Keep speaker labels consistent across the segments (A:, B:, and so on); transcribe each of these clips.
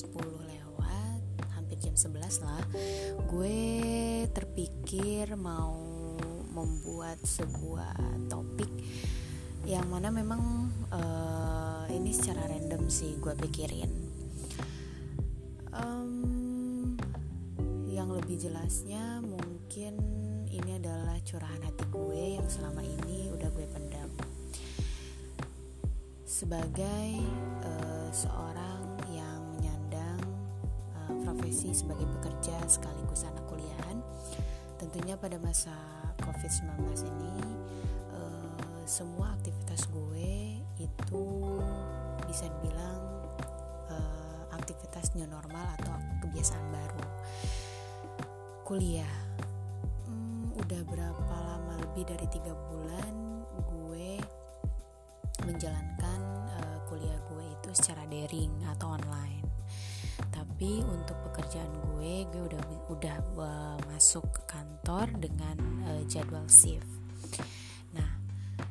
A: 10 lewat hampir jam 11 lah. Gue terpikir mau membuat sebuah topik yang mana memang uh, ini secara random sih gue pikirin. Um, yang lebih jelasnya mungkin ini adalah curahan hati gue yang selama ini udah gue pendam. Sebagai uh, seorang profesi sebagai pekerja sekaligus anak kuliahan. Tentunya pada masa COVID-19 ini uh, semua aktivitas gue itu bisa dibilang uh, aktivitas new normal atau kebiasaan baru. Kuliah. Hmm, udah berapa lama lebih dari tiga bulan gue menjalankan uh, kuliah gue itu secara daring atau online tapi untuk pekerjaan gue gue udah udah uh, masuk ke kantor dengan uh, jadwal shift. Nah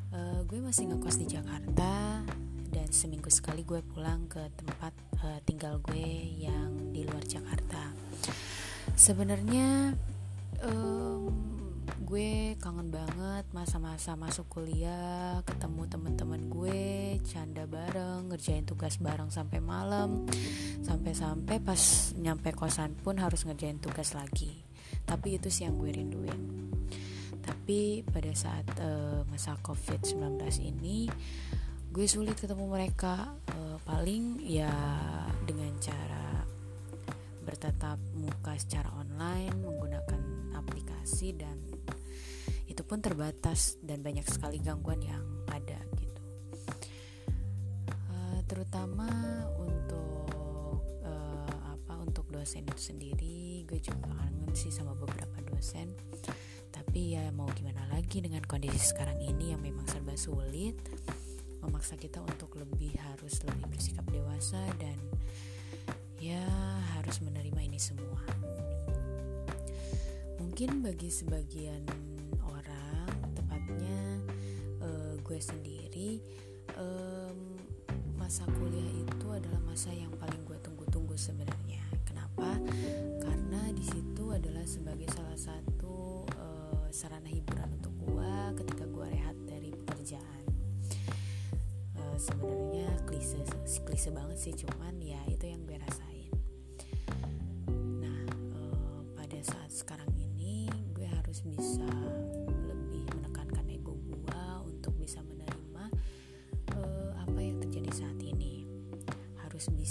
A: uh, gue masih ngekos di Jakarta dan seminggu sekali gue pulang ke tempat uh, tinggal gue yang di luar Jakarta. Sebenarnya um, gue kangen banget masa-masa masuk kuliah ketemu teman-teman gue canda bareng ngerjain tugas bareng sampai malam. Sampai-sampai pas nyampe kosan pun harus ngerjain tugas lagi. Tapi itu sih yang gue rinduin. Tapi pada saat uh, masa covid 19 ini gue sulit ketemu mereka. Uh, paling ya dengan cara bertatap muka secara online menggunakan aplikasi dan itu pun terbatas dan banyak sekali gangguan yang ada gitu. Uh, terutama untuk uh, apa untuk dosen itu sendiri gue juga kangen sih sama beberapa dosen. Tapi ya mau gimana lagi dengan kondisi sekarang ini yang memang serba sulit memaksa kita untuk lebih harus lebih bersikap dewasa dan ya harus menerima ini semua. Mungkin bagi sebagian gue sendiri um, masa kuliah itu adalah masa yang paling gue tunggu-tunggu sebenarnya. Kenapa? Karena di situ adalah sebagai salah satu uh, sarana hiburan untuk gue ketika gue rehat dari pekerjaan. Uh, sebenarnya klise klise banget sih cuman ya itu yang gue rasain. Nah uh, pada saat sekarang ini gue harus bisa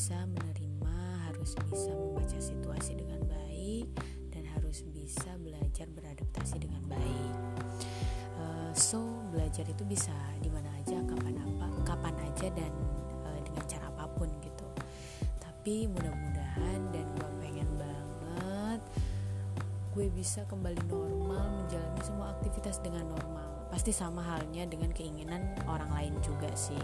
A: bisa menerima, harus bisa membaca situasi dengan baik, dan harus bisa belajar beradaptasi dengan baik. Uh, so belajar itu bisa di mana aja, kapan apa, kapan aja dan uh, dengan cara apa pun gitu. Tapi mudah-mudahan dan gue pengen banget gue bisa kembali normal menjalani semua aktivitas dengan normal. Pasti sama halnya dengan keinginan orang lain juga sih.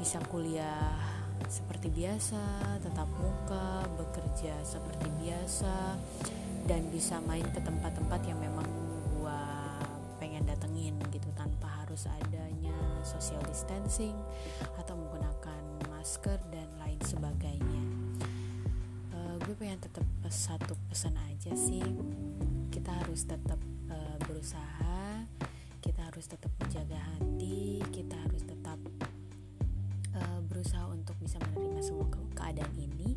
A: Bisa kuliah seperti biasa, tetap muka, bekerja seperti biasa, dan bisa main ke tempat-tempat yang memang gua pengen datengin gitu tanpa harus adanya social distancing atau menggunakan masker dan lain sebagainya. Uh, gue pengen tetap satu pesan aja sih, kita harus tetap uh, berusaha, kita harus tetap menjaga hati, kita harus tetap berusaha untuk bisa menerima semua ke keadaan ini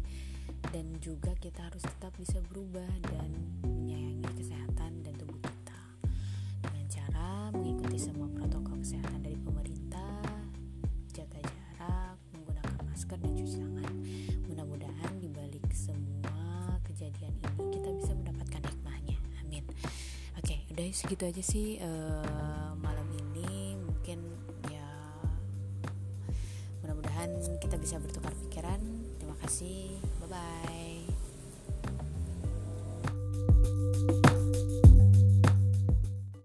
A: dan juga kita harus tetap bisa berubah dan menyayangi kesehatan dan tubuh kita dengan cara mengikuti semua protokol kesehatan dari pemerintah, jaga jarak, menggunakan masker dan cuci tangan. Mudah-mudahan di balik semua kejadian ini kita bisa mendapatkan hikmahnya. Amin. Oke, udah segitu aja sih. Uh, bisa bertukar pikiran. Terima kasih. Bye bye.